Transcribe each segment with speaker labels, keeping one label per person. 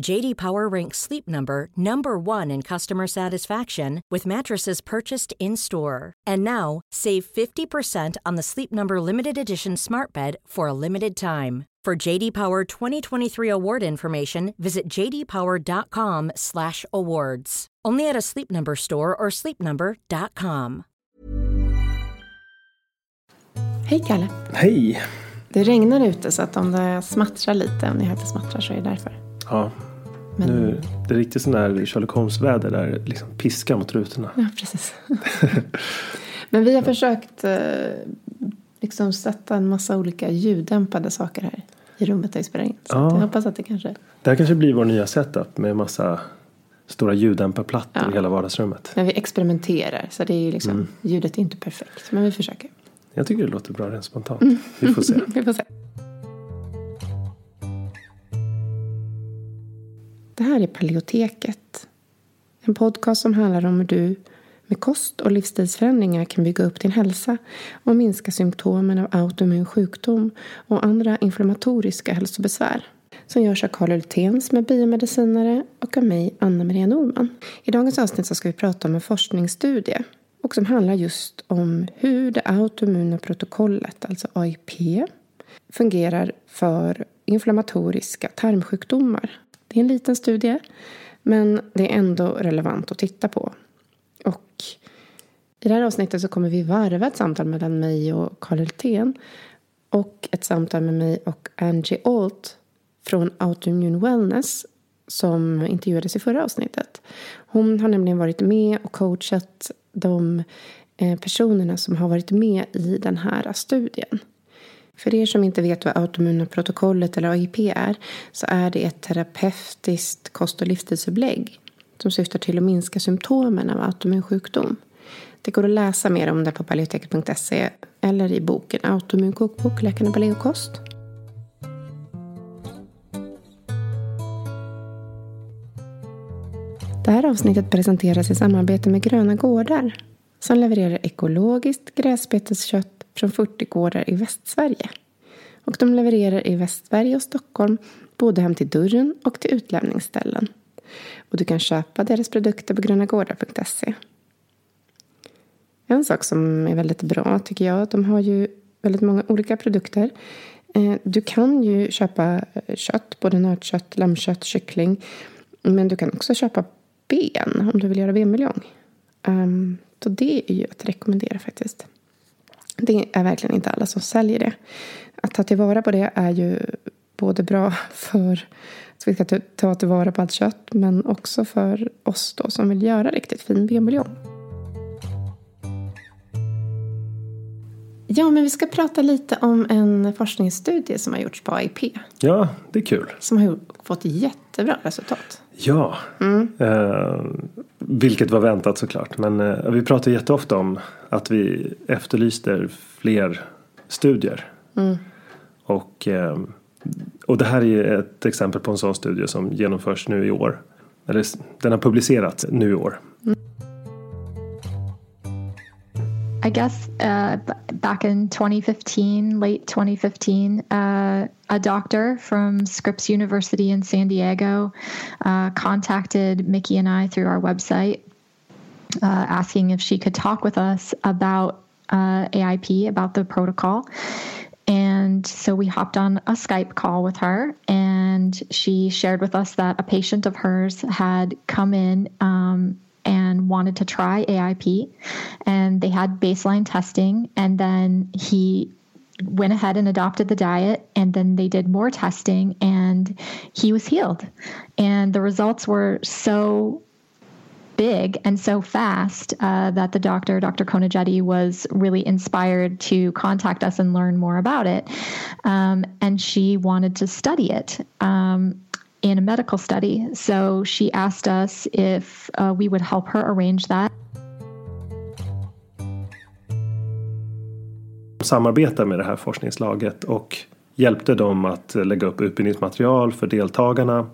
Speaker 1: JD Power ranks Sleep Number number 1 in customer satisfaction with mattresses purchased in-store. And now, save 50% on the Sleep Number limited edition Smart Bed for a limited time. For JD Power 2023 award information, visit jdpower.com/awards. Only at a Sleep Number store or sleepnumber.com.
Speaker 2: Hej Kalle!
Speaker 3: Hej!
Speaker 2: Det regnar ute så att om det smattrar lite, om ni hör att det smattrar så är det därför.
Speaker 3: Ja,
Speaker 2: Men-
Speaker 3: nu, det är riktigt sån där Sherlock Holmes-väder där liksom piskar mot rutorna.
Speaker 2: Ja, precis. Men vi har försökt eh, liksom sätta en massa olika ljuddämpade saker här i rummet där vi spelar in. Så
Speaker 3: Ja.
Speaker 2: jag hoppas att det kanske...
Speaker 3: Det här kanske blir vår nya setup med massa stora ljuddämparplattor
Speaker 2: Ja.
Speaker 3: i hela vardagsrummet.
Speaker 2: Men vi experimenterar så det är liksom, ljudet är inte perfekt. Men vi försöker.
Speaker 3: Jag tycker det låter bra rent spontant. Vi får se.
Speaker 2: Vi får se. Det här är Paleoteket. En podcast som handlar om hur du Med kost och livsstilsförändringar kan bygga upp din hälsa och minska symptomen av autoimmun sjukdom och andra inflammatoriska hälsobesvär. Som görs av Karl Hultén som är biomedicinare och av mig, Anna-Maria Norman. I dagens avsnitt så ska vi prata om en forskningsstudie och som handlar just om hur det autoimmuna protokollet, alltså AIP, fungerar för inflammatoriska tarmsjukdomar. Det är en liten studie, men det är ändå relevant att titta på. Och i det här avsnittet så kommer vi varva ett samtal mellan mig och Karl Hultén och ett samtal med mig och Angie Alt från Autoimmune Wellness som intervjuades i förra avsnittet. Hon har nämligen varit med och coachat de eh, personerna som har varit med i den här studien. För er som inte vet vad autoimmuna protokollet eller AIP är så är det ett terapeutiskt kost och livsstilsupplägg som syftar till att minska symptomen av autoimmun sjukdom. Det går att läsa mer om det på paleoteket.se eller i boken Autoimmun kokbok, Läkarna Paleokost. Det här avsnittet presenteras i samarbete med Gröna Gårdar som levererar ekologiskt gräsbeteskött från 40 gårdar i Västsverige. Och de levererar i Västsverige och Stockholm både hem till dörren och till utlämningsställen. Och du kan köpa deras produkter på grönagårdar.se. En sak som är väldigt bra tycker jag, de har ju väldigt många olika produkter. Eh, du kan ju köpa eh, kött, både nötkött, lammkött, kyckling. Men du kan också köpa ben om du vill göra benbuljong. Um, så det är ju att rekommendera faktiskt. Det är verkligen inte alla som säljer det. Att ta tillvara på det är ju både bra för att vi ska ta tillvara på allt kött men också för oss då som vill göra riktigt fin benbuljong. Ja, men vi ska prata lite om en forskningsstudie som har gjorts på AIP.
Speaker 3: Ja, det är kul.
Speaker 2: Som har fått jättebra resultat.
Speaker 3: Ja, mm. eh, vilket var väntat såklart. Men eh, vi pratar jätteofta om att vi efterlyste fler studier. Mm. Och, eh, och det här är ett exempel på en sån studie som genomförs nu i år. Eller den har publicerats nu i år. Mm.
Speaker 4: I guess uh, back in 2015, late 2015, uh, a doctor from Scripps University in San Diego uh, contacted Mickey and I through our website, uh, asking if she could talk with us about uh, AIP, about the protocol. And so we hopped on a Skype call with her, and she shared with us that a patient of hers had come in um, and wanted to try AIP. And they had baseline testing. And then he went ahead and adopted the diet. And then they did more testing and he was healed. And the results were so big and so fast uh, that the doctor, Dr. Konajetti, was really inspired to contact us and learn more about it. Um, and she wanted to study it. Um, in a medical study. So she asked us if uh, we would help her arrange that.
Speaker 3: Samarbetar med det här forskningslaget och hjälpte dem att lägga upp utbildningsmaterial för deltagarna.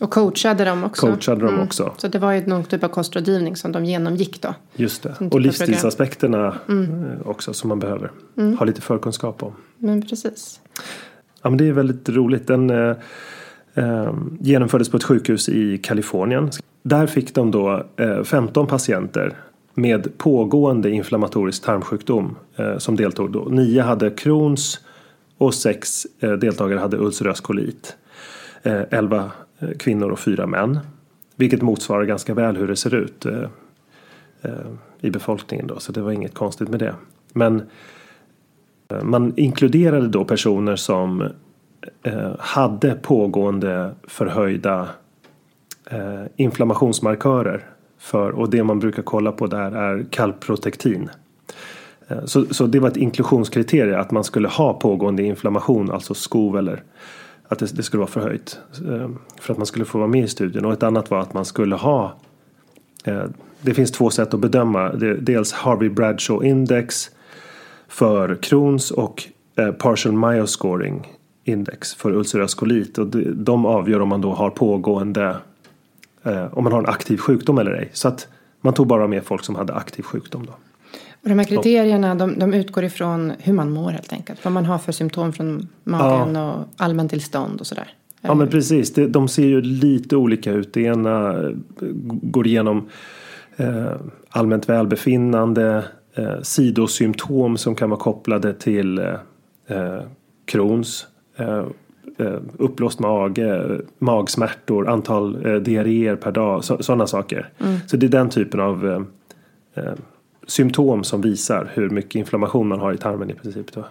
Speaker 2: Och coachade dem också.
Speaker 3: Coachade dem mm. också.
Speaker 2: Så det var ju någon typ av kostrådgivning som de genomgick då.
Speaker 3: Just det. Och livsstilsaspekterna mm. Eh, också som man behöver mm. ha lite förkunskap om.
Speaker 2: Men precis.
Speaker 3: Ja men det är väldigt roligt. Den, eh, genomfördes på ett sjukhus i Kalifornien. Där fick de då eh, 15 patienter med pågående inflammatorisk tarmsjukdom eh, som deltog då. Nio hade Crohns och sex eh, deltagare hade ulcerös kolit. Eh, elva eh, kvinnor och fyra män. Vilket motsvarar ganska väl hur det ser ut eh, eh, i befolkningen då. Så det var inget konstigt med det. Men eh, man inkluderade då personer som Eh, hade pågående förhöjda eh, inflammationsmarkörer. För, och det man brukar kolla på där är kalprotektin. Eh, så, så det var ett inklusionskriterie att man skulle ha pågående inflammation, alltså skov eller att det, det, skulle vara förhöjt. Eh, för att man skulle få vara med i studien. Och ett annat var att man skulle ha Det finns två sätt att bedöma. Dels Harvey Bradshaw Index för Crohns och Partial Myoscoring index för ulcerös kolit och de avgör om man då har pågående eh, om man har en aktiv sjukdom eller ej. Så att man tog bara med folk som hade aktiv sjukdom. Då.
Speaker 2: Och de här kriterierna de, de utgår ifrån hur man mår helt enkelt. Vad man har för symptom från magen ja. och allmäntillstånd och sådär.
Speaker 3: Ja men precis, de ser ju lite olika ut. Det ena eh, går igenom eh, allmänt välbefinnande, eh, sidosymptom som kan vara kopplade till eh, Crohns, eh, eh, uppblåst mage, magsmärtor, antal eh, diarréer per dag, sådana saker. Mm. Så det är den typen av eh, eh, symptom som visar hur mycket inflammation man har i tarmen i princip. Då.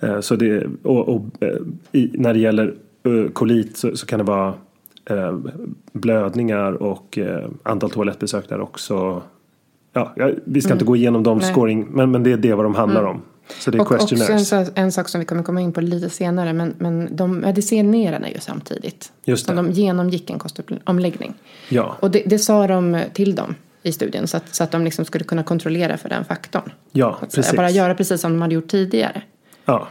Speaker 3: Eh, så det, och, och i, när det gäller kolit så, så, kan det vara blödningar och antal toalettbesök där också. Ja, vi ska mm. inte gå igenom de scoring men, men det är det vad de handlar mm. om. Så det är
Speaker 2: och också en, en, sak som vi kommer komma in på lite senare. Men, men de medicinerade ju samtidigt.
Speaker 3: Just det.
Speaker 2: Så de genomgick en kostomläggning.
Speaker 3: Ja.
Speaker 2: Och det, det sa de till dem i studien. Så att, så att de liksom skulle kunna kontrollera för den faktorn.
Speaker 3: Ja, precis.
Speaker 2: Bara göra precis som de hade gjort tidigare.
Speaker 3: Ja.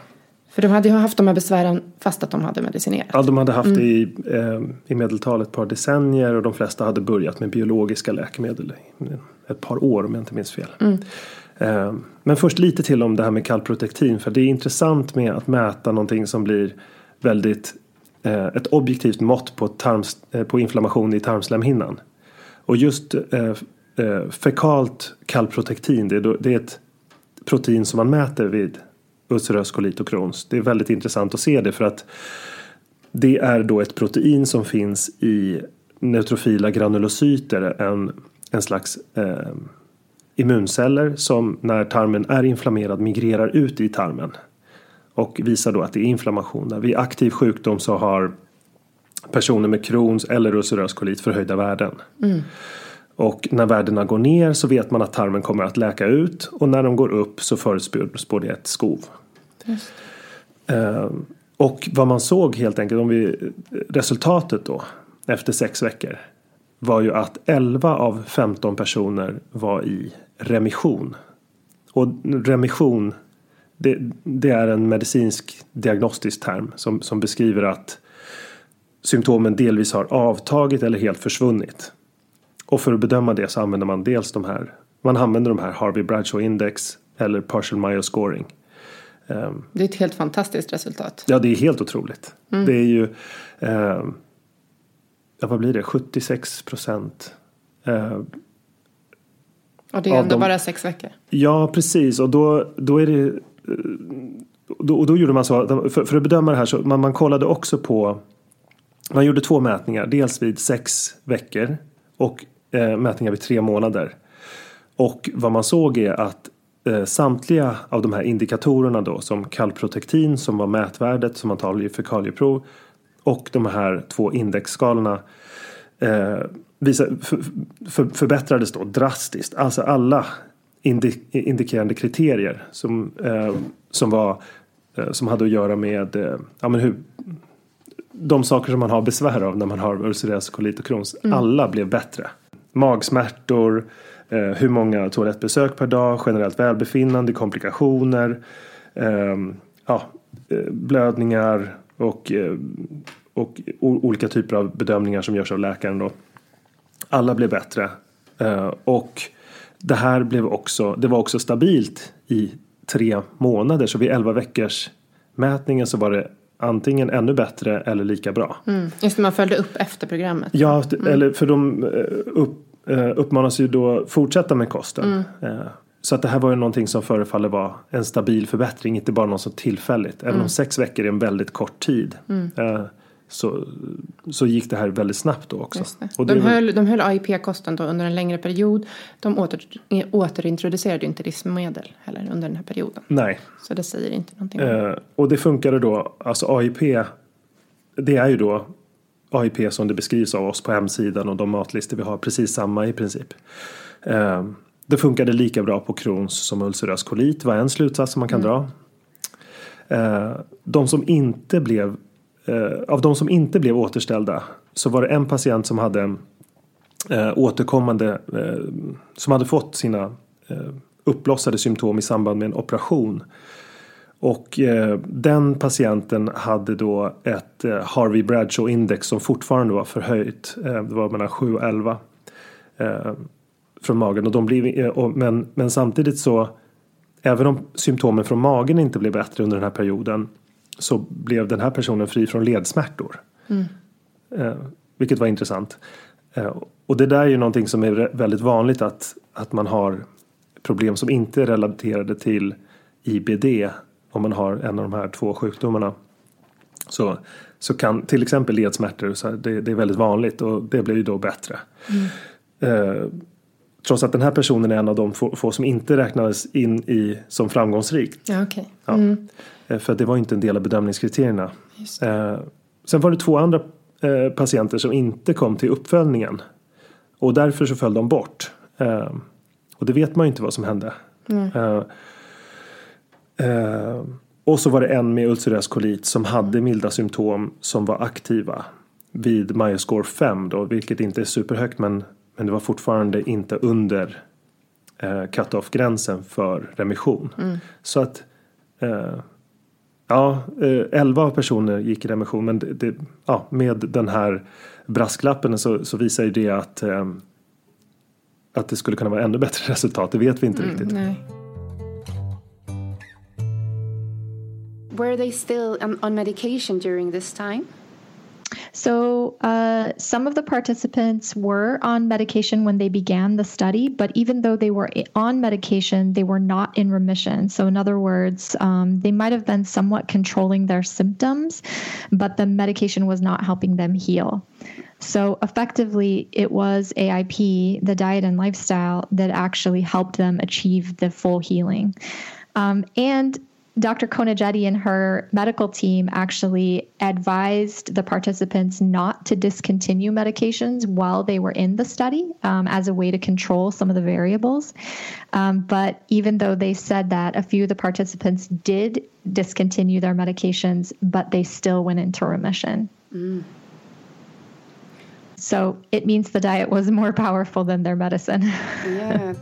Speaker 2: För de hade ju haft de här besvären fast att de hade medicinerat.
Speaker 3: Ja, de hade haft mm. det i, eh, i medeltal ett par decennier och de flesta hade börjat med biologiska läkemedel ett par år om jag inte minns fel.
Speaker 2: Mm.
Speaker 3: Eh, men först lite till om det här med kalprotektin för det är intressant med att mäta någonting som blir väldigt eh, ett objektivt mått på, tarms, eh, på inflammation i tarmslemhinnan. Och just fekalt kalprotektin det är, det är ett protein som man mäter vid ulcerös kolit och Crohns. Det är väldigt intressant att se det för att det är då ett protein som finns i neutrofila granulocyter, en, en slags eh, immunceller som när tarmen är inflammerad migrerar ut i tarmen och visar då att det är inflammation. Vid aktiv sjukdom så har personer med Crohns eller ulcerös kolit förhöjda värden.
Speaker 2: Mm.
Speaker 3: Och när värdena går ner så vet man att tarmen kommer att läka ut och när de går upp så förutspår det ett skov. Uh, och vad man såg helt enkelt, om vi, resultatet då efter sex veckor var ju att 11 av 15 personer var i remission. Och remission det, det, är en medicinsk diagnostisk term som, som beskriver att symptomen delvis har avtagit eller helt försvunnit. Och för att bedöma det så använder man dels de här man använder de här Harvey Bradshaw Index eller Partial Mayo Scoring.
Speaker 2: Ehm, det är ett helt fantastiskt resultat.
Speaker 3: Ja, det är helt otroligt. Mm. Det är ju eh, ja, vad blir det, 76 procent eh,
Speaker 2: och det är ändå de... bara sex veckor.
Speaker 3: Ja, precis. Och då, då är det... Då, och då gjorde man så, för, för att bedöma det här så man, man kollade också på man gjorde två mätningar, dels vid sex veckor och eh, mätningar vid tre månader. Och vad man såg är att eh, samtliga av de här indikatorerna då som kalprotektin som var mätvärdet som man tar i fekalieprov och de här två indexskalorna eh, visa, för, för, förbättrades då drastiskt. Alltså alla indik, indikerande kriterier som, eh, som, var, eh, som hade att göra med eh, ja, men hur, de saker som man har besvär av när man har ulcerös kolit och Crohns. Mm. Alla blev bättre. Magsmärtor, eh, hur många toalettbesök per dag, generellt välbefinnande, komplikationer, ehm, ja, eh, blödningar och, eh, och olika typer av bedömningar som görs av läkaren. Då. Alla blev bättre. Uh, och det här blev också, det var också stabilt i tre månader. Så vid 11 veckors mätningen så var det antingen ännu bättre eller lika bra.
Speaker 2: Mm. Just det, man följde upp efter programmet.
Speaker 3: Ja, mm. eller för de eh, upp, eh, uppmanas ju då fortsätta med kosten. Mm. Så att det här var ju någonting som förefaller vara en stabil förbättring, inte bara något så tillfälligt. Även om mm. sex veckor är en väldigt kort tid. Så, så gick det här väldigt snabbt då också.
Speaker 2: Och de, höll, de höll AIP-kosten då under en längre period. De åter, återintroducerade inte livsmedel heller under den här perioden.
Speaker 3: Nej.
Speaker 2: Så det säger inte någonting.
Speaker 3: Eh, och det funkade då, alltså AIP, det är ju då AIP som det beskrivs av oss på hemsidan och de matlistor vi har, precis samma i princip. Eh, det funkade lika bra på Crohns som ulcerös kolit var en slutsats som man kan mm. dra. Eh, de som inte blev Eh, av de som inte blev återställda så var det en patient som hade eh, återkommande, eh, som hade fått sina eh, uppblossade symptom i samband med en operation. Och eh, den patienten hade då ett eh, Harvey Bradshaw index som fortfarande var förhöjt. Eh, det var mellan 7 och 11. Eh, från magen. Och de blev, eh, och, men, men samtidigt så, även om symptomen från magen inte blev bättre under den här perioden så blev den här personen fri från ledsmärtor. Mm. Eh, vilket var intressant. Eh, och det där är ju någonting som är väldigt vanligt att, att man har problem som inte är relaterade till IBD om man har en av de här två sjukdomarna. Så, så kan till exempel ledsmärtor, så det, det är väldigt vanligt och det blir ju då bättre. Mm. Eh, trots att den här personen är en av de få, få, som inte räknades in i som framgångsrik.
Speaker 2: Ja, okay. Mm.
Speaker 3: Eh, för det var inte en del av bedömningskriterierna. Eh, sen var det två andra eh, patienter som inte kom till uppföljningen. Och därför så föll de bort. Eh, och det vet man ju inte vad som hände. Mm. och så var det en med ulcerös kolit som hade milda symptom som var aktiva vid Myoscore 5 då, vilket inte är superhögt men, men det var fortfarande inte under eh, cut-off-gränsen för remission. Mm. Så att eh, ja, eh, 11 personer gick i remission men det, det, ja, med den här brasklappen så, så visar ju det att eh, att det skulle kunna vara ännu bättre resultat. Det vet vi inte mm, riktigt.
Speaker 2: Nej.
Speaker 5: Were they still on, on medication during this time?
Speaker 4: So, uh, some of the participants were on medication when they began the study, but even though they were on medication, they were not in remission. So, in other words, um, they might have been somewhat controlling their symptoms, but the medication was not helping them heal. So, effectively, it was AIP, the diet and lifestyle, that actually helped them achieve the full healing. Um, and Dr. Konajetti and her medical team actually advised the participants not to discontinue medications while they were in the study um, as a way to control some of the variables. Um, but even though they said that, a few of the participants did discontinue their medications, but they still went into remission. Mm. So it means the diet was more powerful than their medicine.
Speaker 5: Yeah.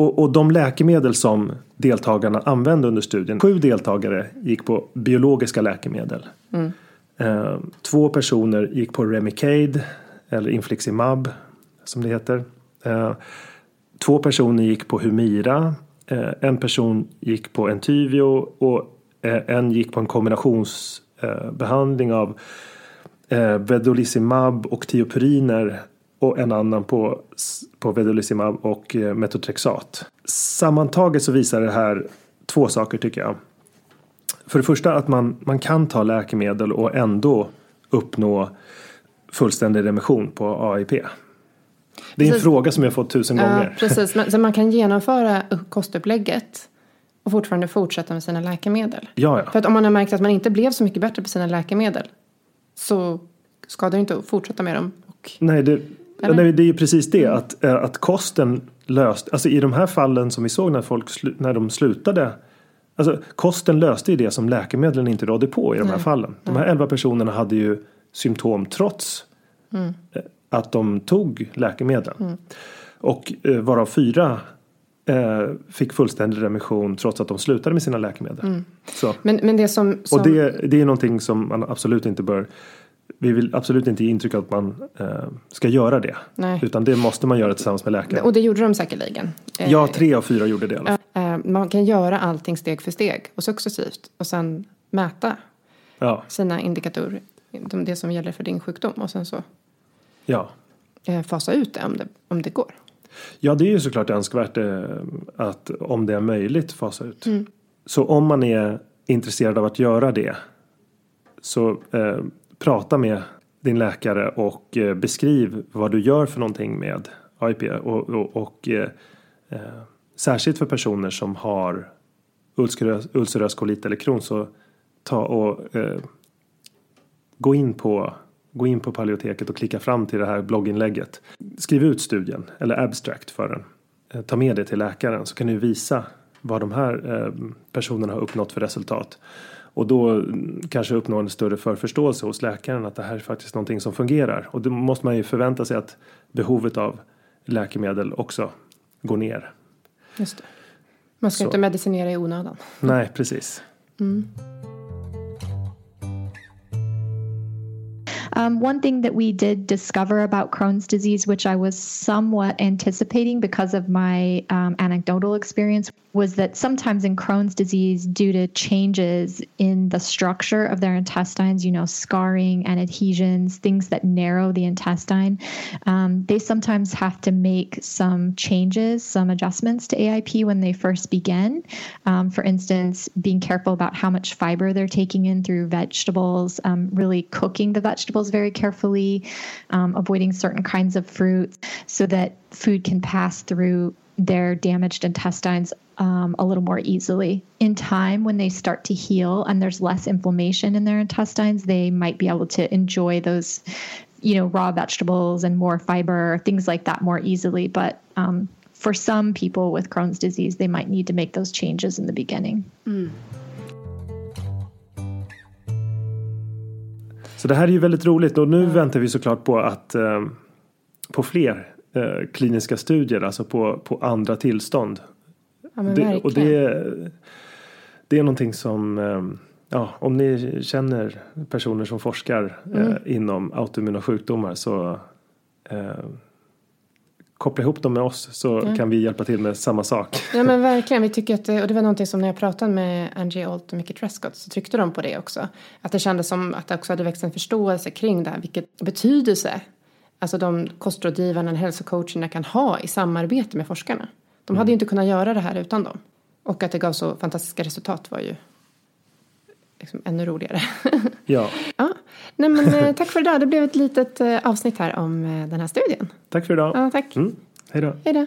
Speaker 3: Och, och, de läkemedel som deltagarna använde under studien, sju deltagare gick på biologiska läkemedel. Mm. Eh, två personer gick på Remicade eller Infliximab som det heter. Eh, två personer gick på Humira. Eh, en person gick på Entyvio och eh, en gick på en kombinationsbehandling av eh, Vedolizumab och tiopuriner och en annan på, på Vedolizumab och eh, metotrexat. Sammantaget så visar det här två saker tycker jag. För det första att man, man kan ta läkemedel och ändå uppnå fullständig remission på AIP. Det är precis. en fråga som jag fått tusen
Speaker 2: ja,
Speaker 3: gånger.
Speaker 2: Precis, så man kan genomföra kostupplägget och fortfarande fortsätta med sina läkemedel.
Speaker 3: Ja, ja.
Speaker 2: För att om man har märkt att man inte blev så mycket bättre på sina läkemedel så skadar det inte fortsätta med dem. Och...
Speaker 3: Nej, det, Ja, nej, det är ju precis det att, eh, att kosten löst, alltså i de här fallen som vi såg när folk när de slutade Alltså kosten löste ju det som läkemedlen inte rådde på i de här nej. fallen. De här elva personerna hade ju symptom trots mm. Eh, att de tog läkemedel. Mm. Och eh, varav fyra eh, fick fullständig remission trots att de slutade med sina läkemedel. Mm.
Speaker 2: Så. Men, men det som, som...
Speaker 3: Och det, det är någonting som man absolut inte bör vi vill absolut inte ge intryck av att man eh, ska göra det. Nej. Utan det måste man göra tillsammans med läkaren.
Speaker 2: Och det gjorde de säkerligen.
Speaker 3: Ja, tre av fyra gjorde det i alla
Speaker 2: fall. Eh, man kan göra allting steg för steg och successivt och sen mäta ja. sina indikatorer. Det som gäller för din sjukdom och sen så
Speaker 3: ja.
Speaker 2: Eh, fasa ut det om, det om det går.
Speaker 3: Ja, det är ju såklart önskvärt eh, att om det är möjligt fasa ut. Mm. Så om man är intresserad av att göra det så eh, prata med din läkare och eh, beskriv vad du gör för någonting med AIP. Och, och, och eh, eh, särskilt för personer som har ulcerös, ulcerös kolit eller Crohn så ta och eh, gå in på Gå in på Paleoteket och klicka fram till det här blogginlägget. Skriv ut studien eller abstract för den. Eh, ta med det till läkaren så kan du visa vad de här eh, personerna har uppnått för resultat. Och då kanske uppnå en större förförståelse hos läkaren att det här är faktiskt någonting som fungerar. Och då måste man ju förvänta sig att behovet av läkemedel också går ner.
Speaker 2: Just det. Man ska Så. inte medicinera i onödan.
Speaker 3: Nej, precis. Mm.
Speaker 4: Um, one thing that we did discover about Crohn's disease, which I was somewhat anticipating because of my um, anecdotal experience, was that sometimes in Crohn's disease, due to changes in the structure of their intestines, you know, scarring and adhesions, things that narrow the intestine, um, they sometimes have to make some changes, some adjustments to AIP when they first begin. Um, for instance, being careful about how much fiber they're taking in through vegetables, um, really cooking the vegetables very carefully, um, avoiding certain kinds of fruits so that food can pass through their damaged intestines um, a little more easily. In time, when they start to heal and there's less inflammation in their intestines, they might be able to enjoy those, you know, raw vegetables and more fiber, things like that more easily. But um, for some people with Crohn's disease, they might need to make those changes in the beginning. Mm.
Speaker 3: Så det här är ju väldigt roligt och nu väntar vi såklart på att eh, på fler eh, kliniska studier, alltså på, på andra tillstånd.
Speaker 2: Ja, det,
Speaker 3: och det, det är någonting som eh, Ja, om ni känner personer som forskar eh, mm. inom autoimmuna sjukdomar så eh, koppla ihop dem med oss så mm. kan vi hjälpa till med samma sak.
Speaker 2: Ja men verkligen, vi tycker att och det var någonting som när jag pratade med Angie Alt och Mickey Trescott så tryckte de på det också. Att det kändes som att det också hade växt en förståelse kring det här, vilket betydelse alltså de kostrådgivarna och hälsocoacherna kan ha i samarbete med forskarna. De hade ju mm. inte kunnat göra det här utan dem. Och att det gav så fantastiska resultat var ju liksom ännu roligare.
Speaker 3: ja.
Speaker 2: ja. Nej, men, eh, tack för idag. Det blev ett litet eh, avsnitt här om eh, den här studien.
Speaker 3: Tack för idag.
Speaker 2: Ja, tack.
Speaker 3: Mm. Hej då.
Speaker 2: Hej då.